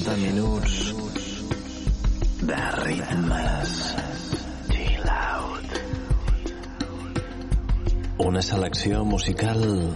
60 minuts de ritmes. Chill out. Una selecció musical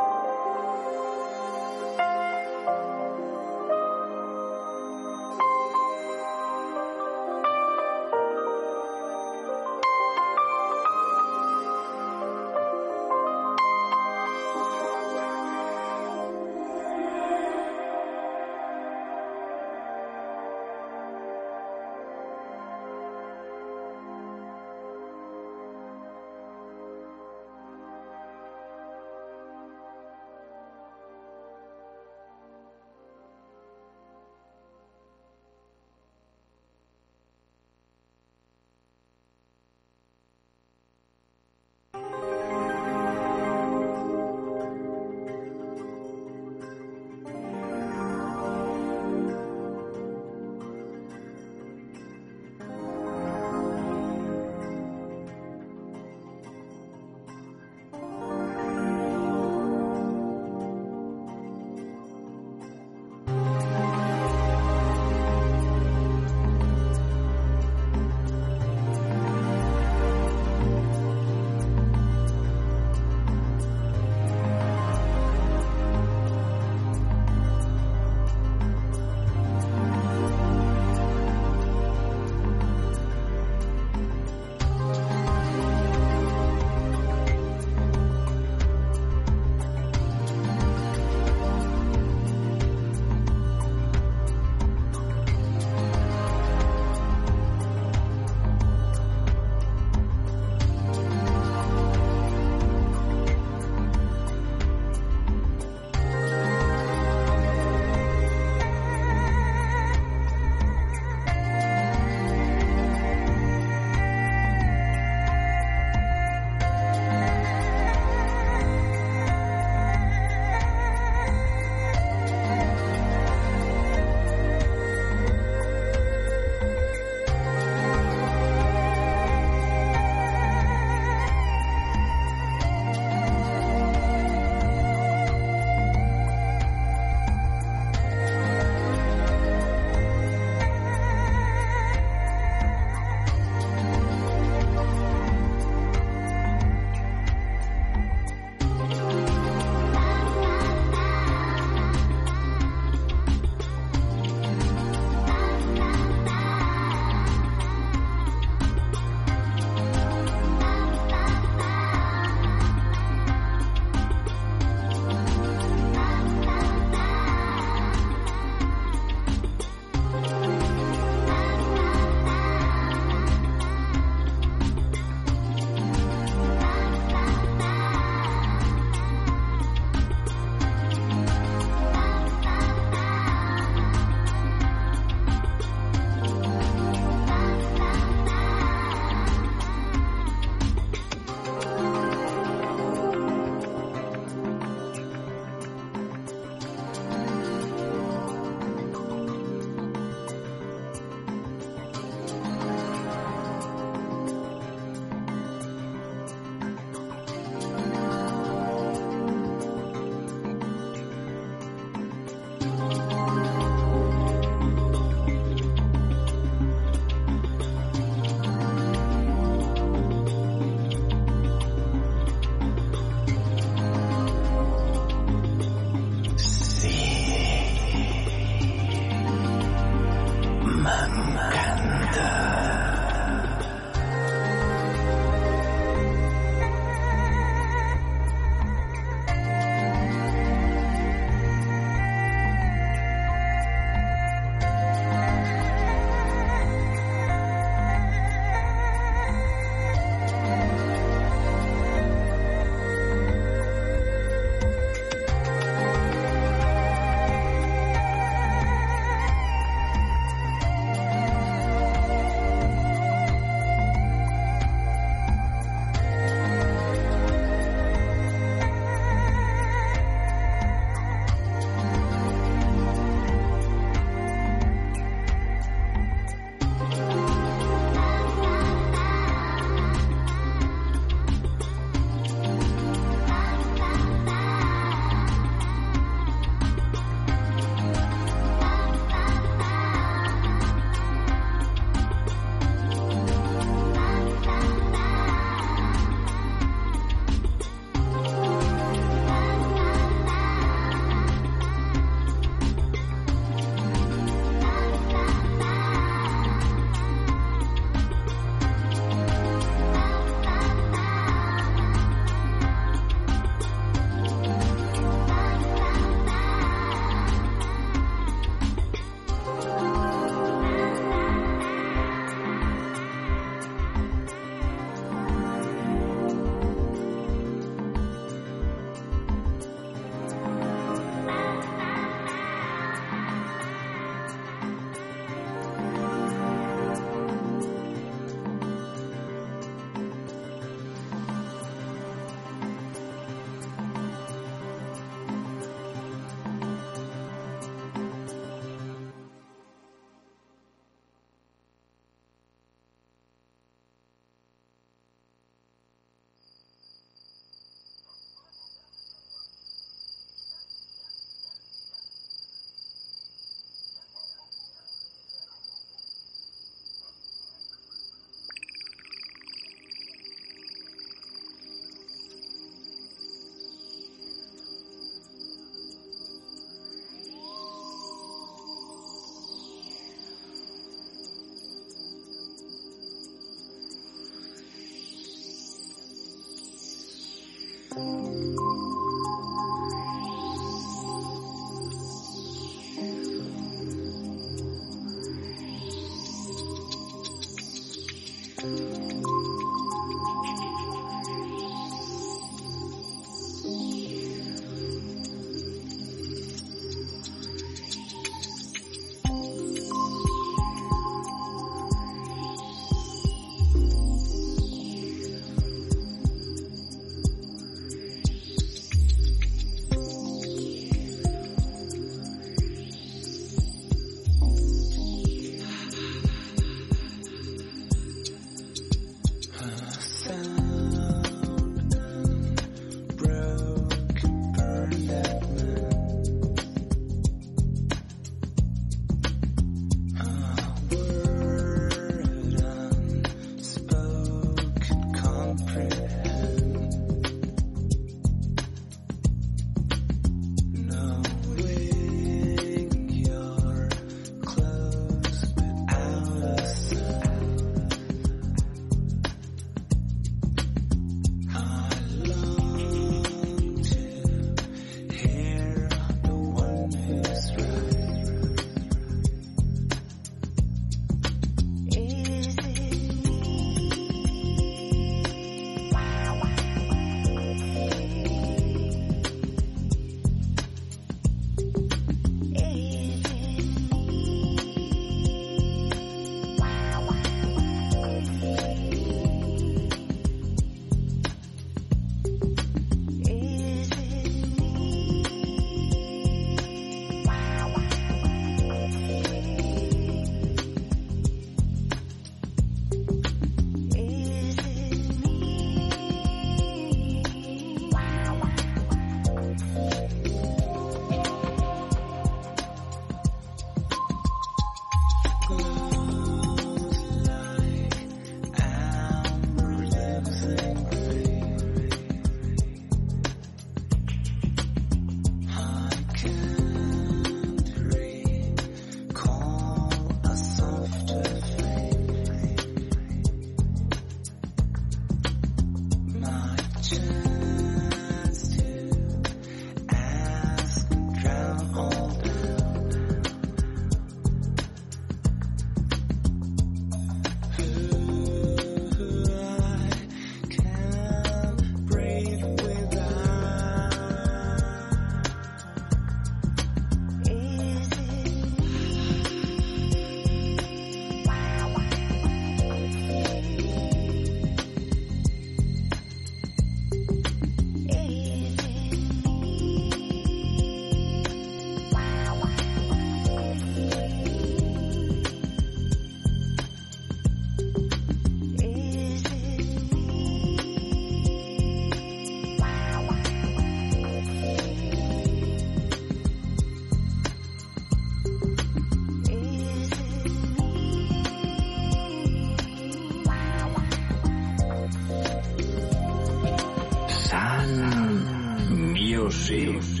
Sim.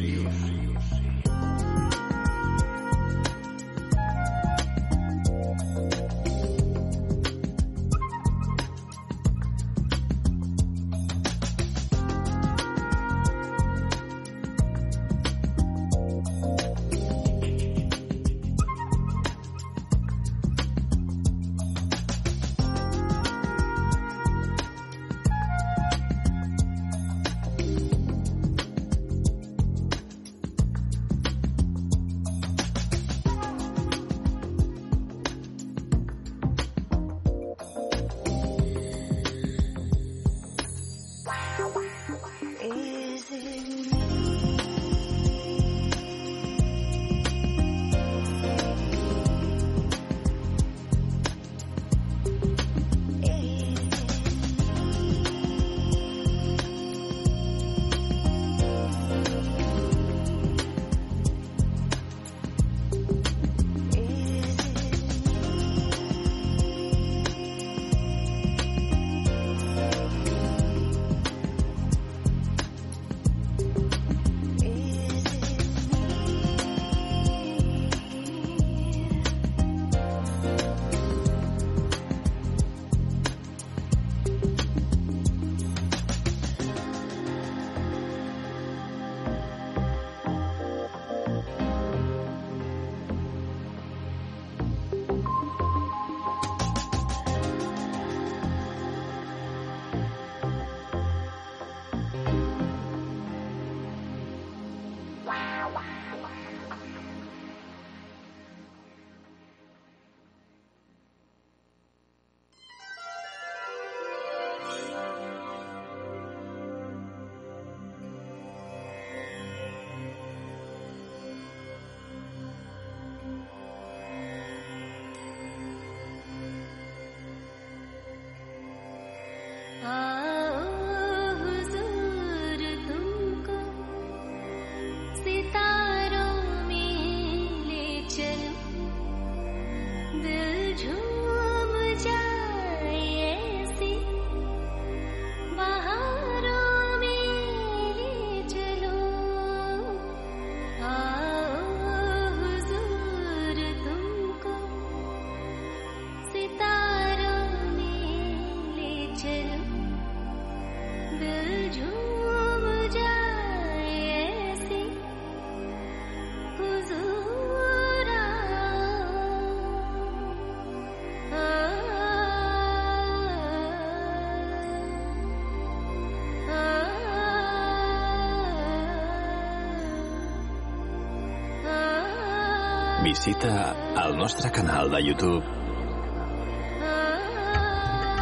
visita al nostre canal de YouTube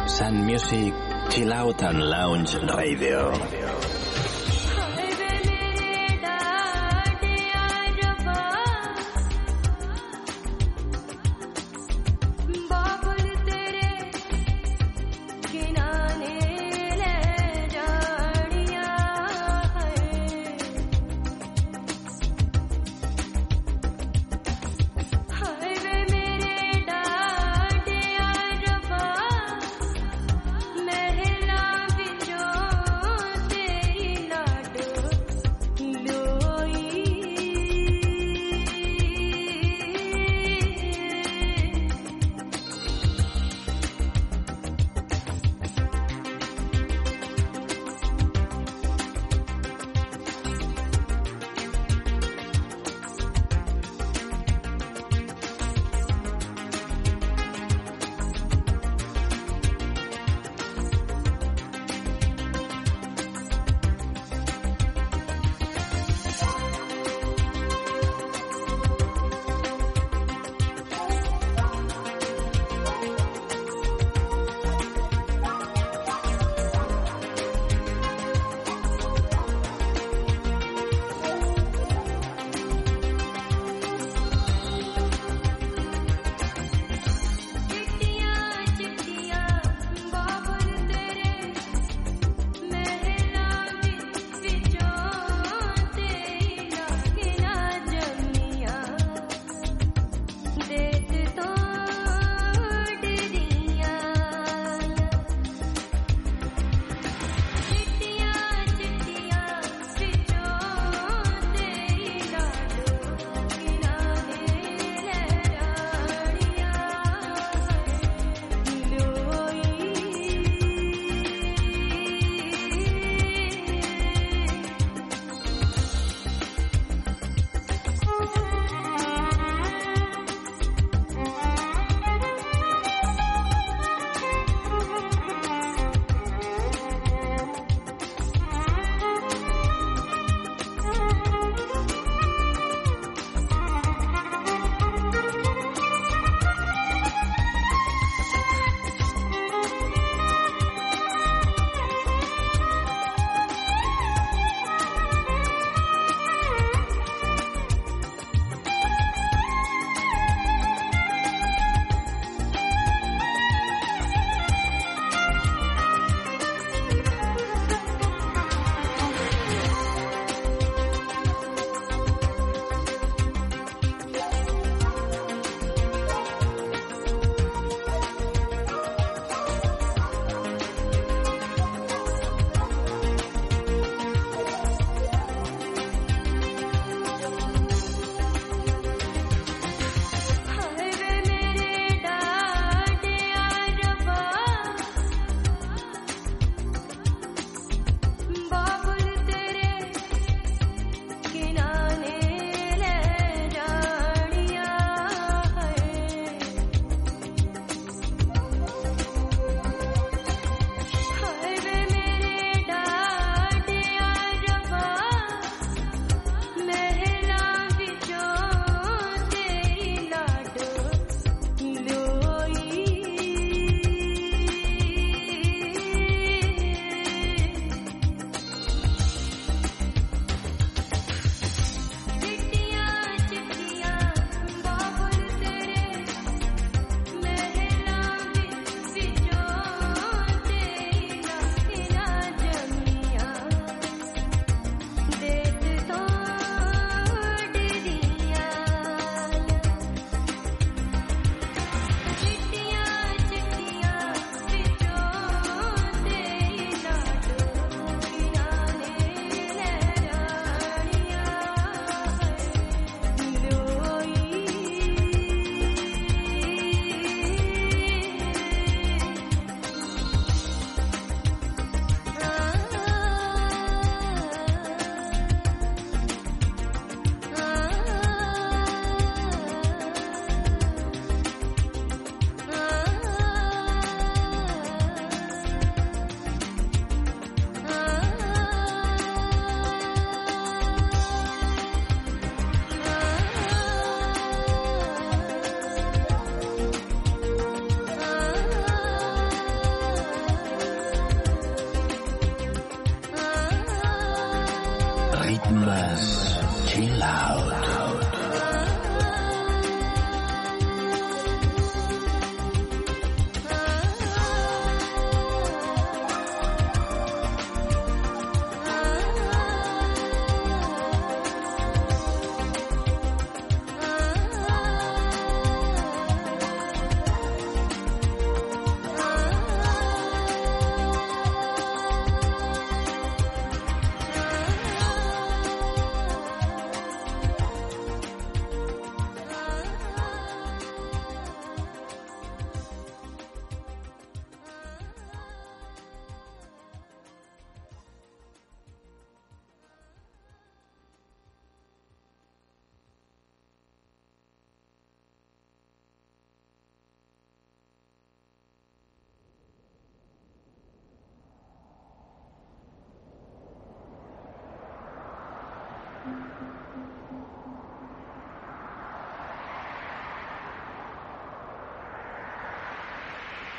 Sun Music Chill Out and Lounge Radio.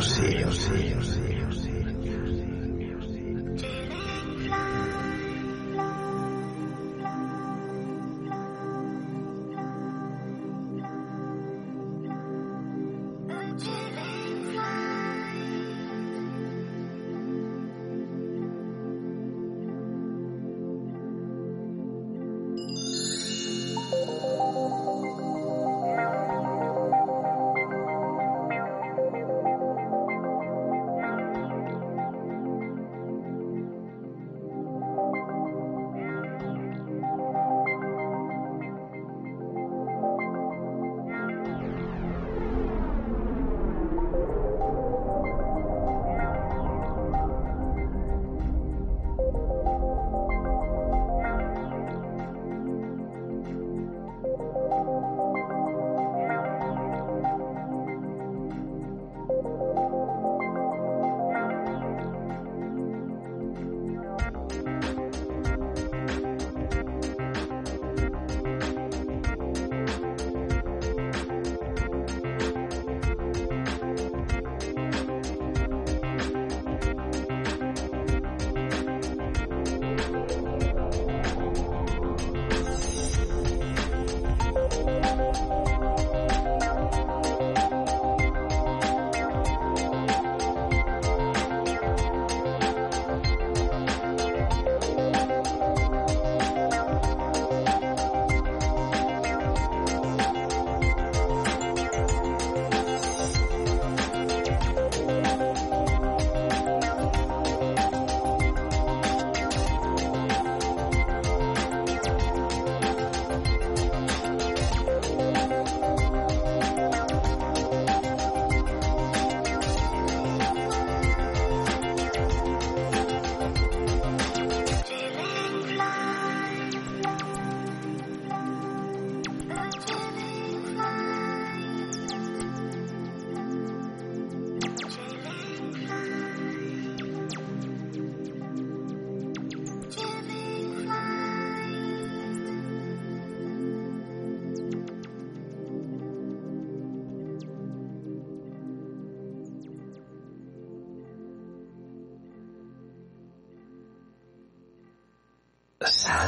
Sun Music.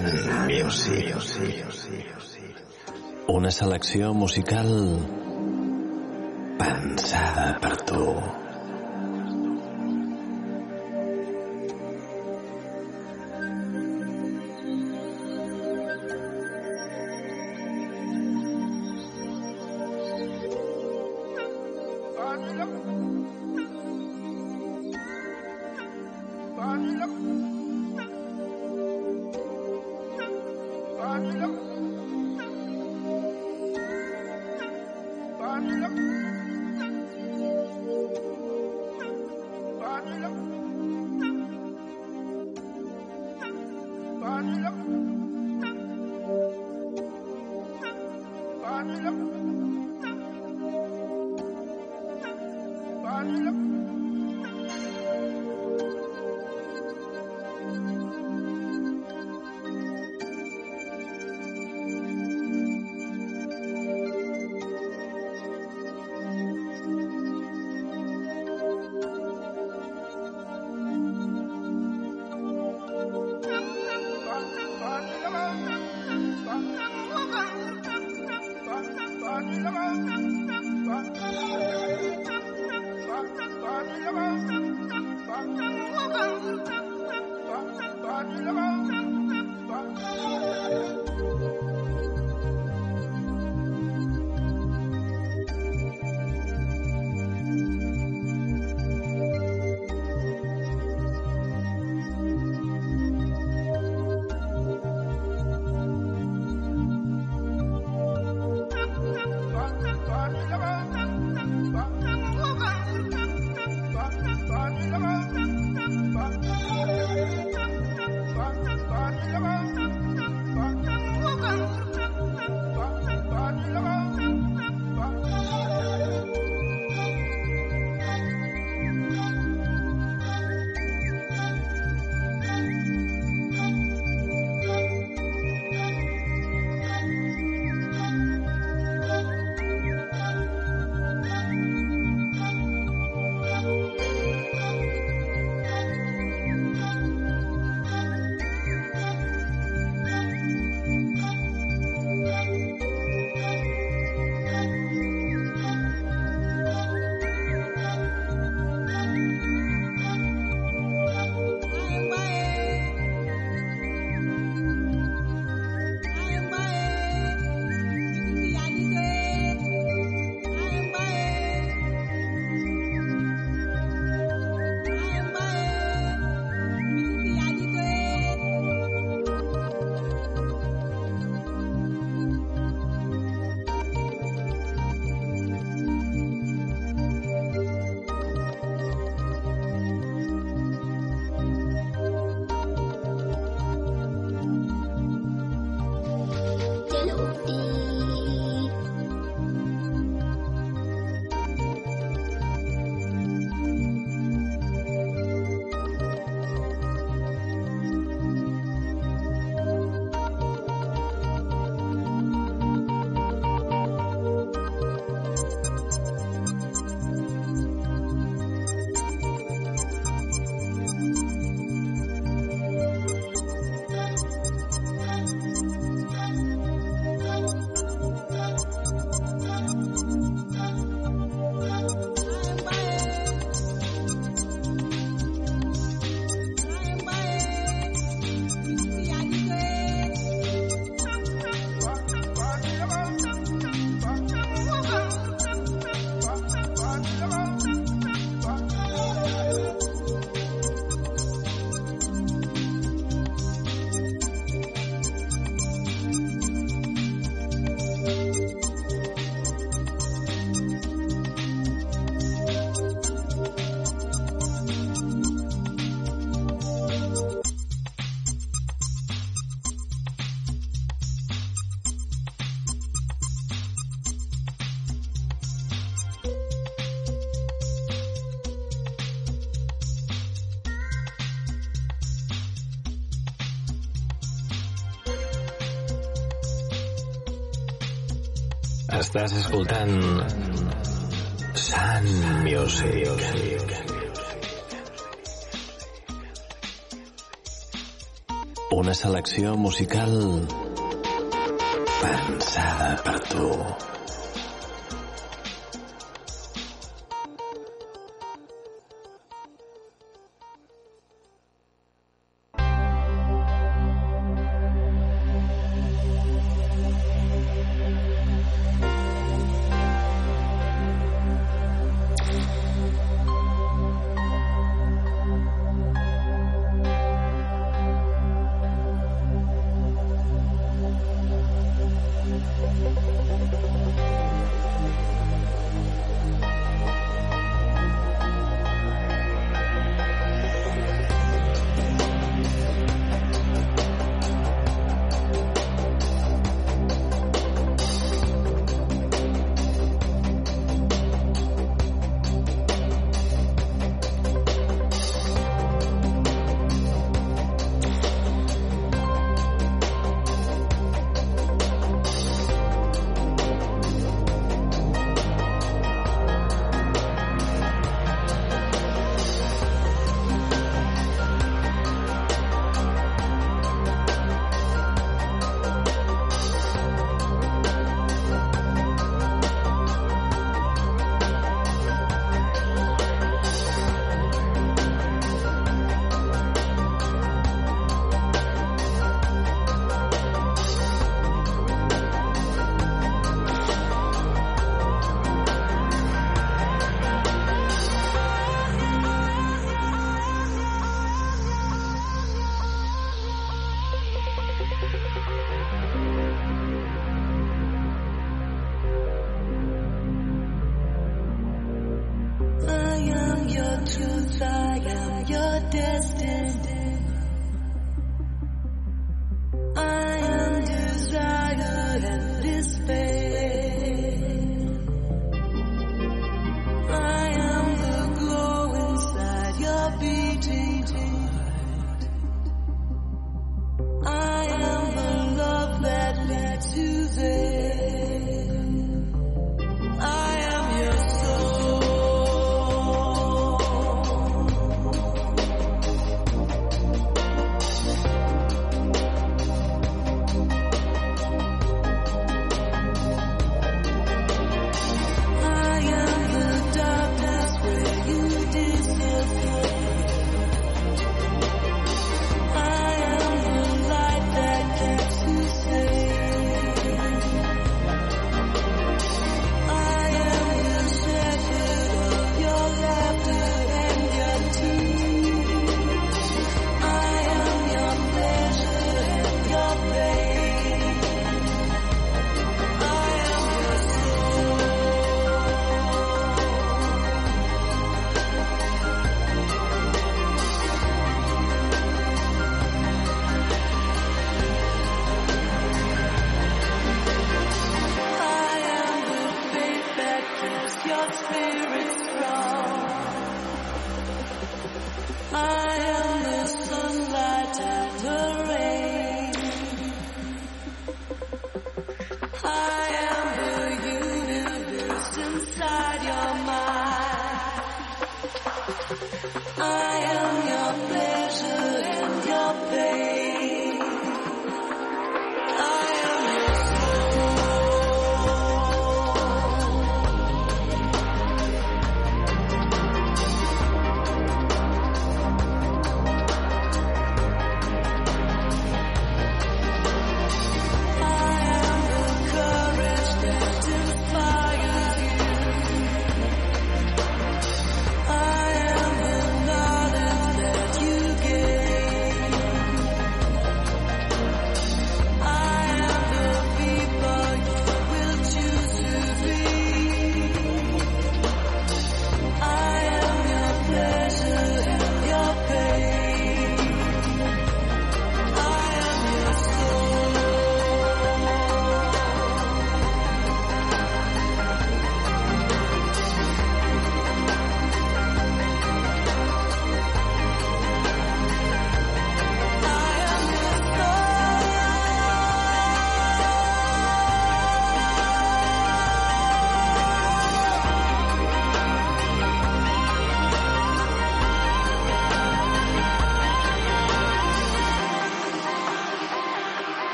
Sun Music. Una selecció musical pensada per tu. Estàs escoltant Sant Music. Una selecció musical pensada per tu.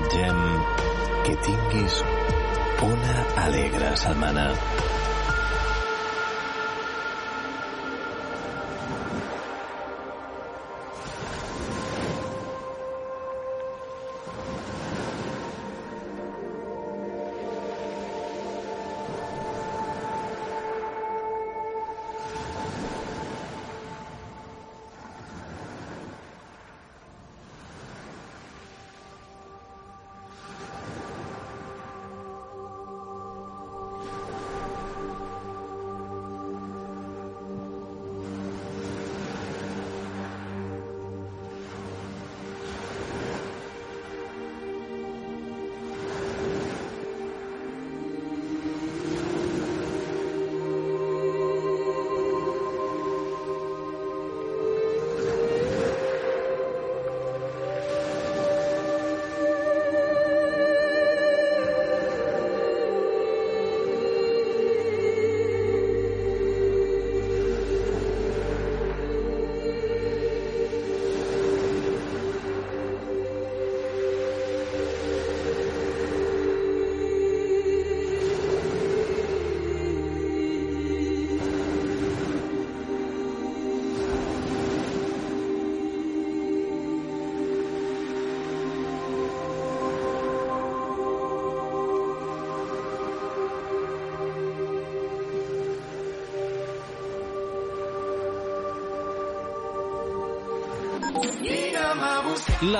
Desitgem que tinguis una alegre setmana.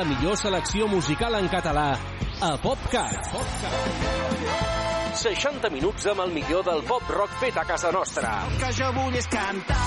La millor selecció musical en català a PopCat. 60 minuts amb el millor del pop rock fet a casa nostra. que jo vull és cantar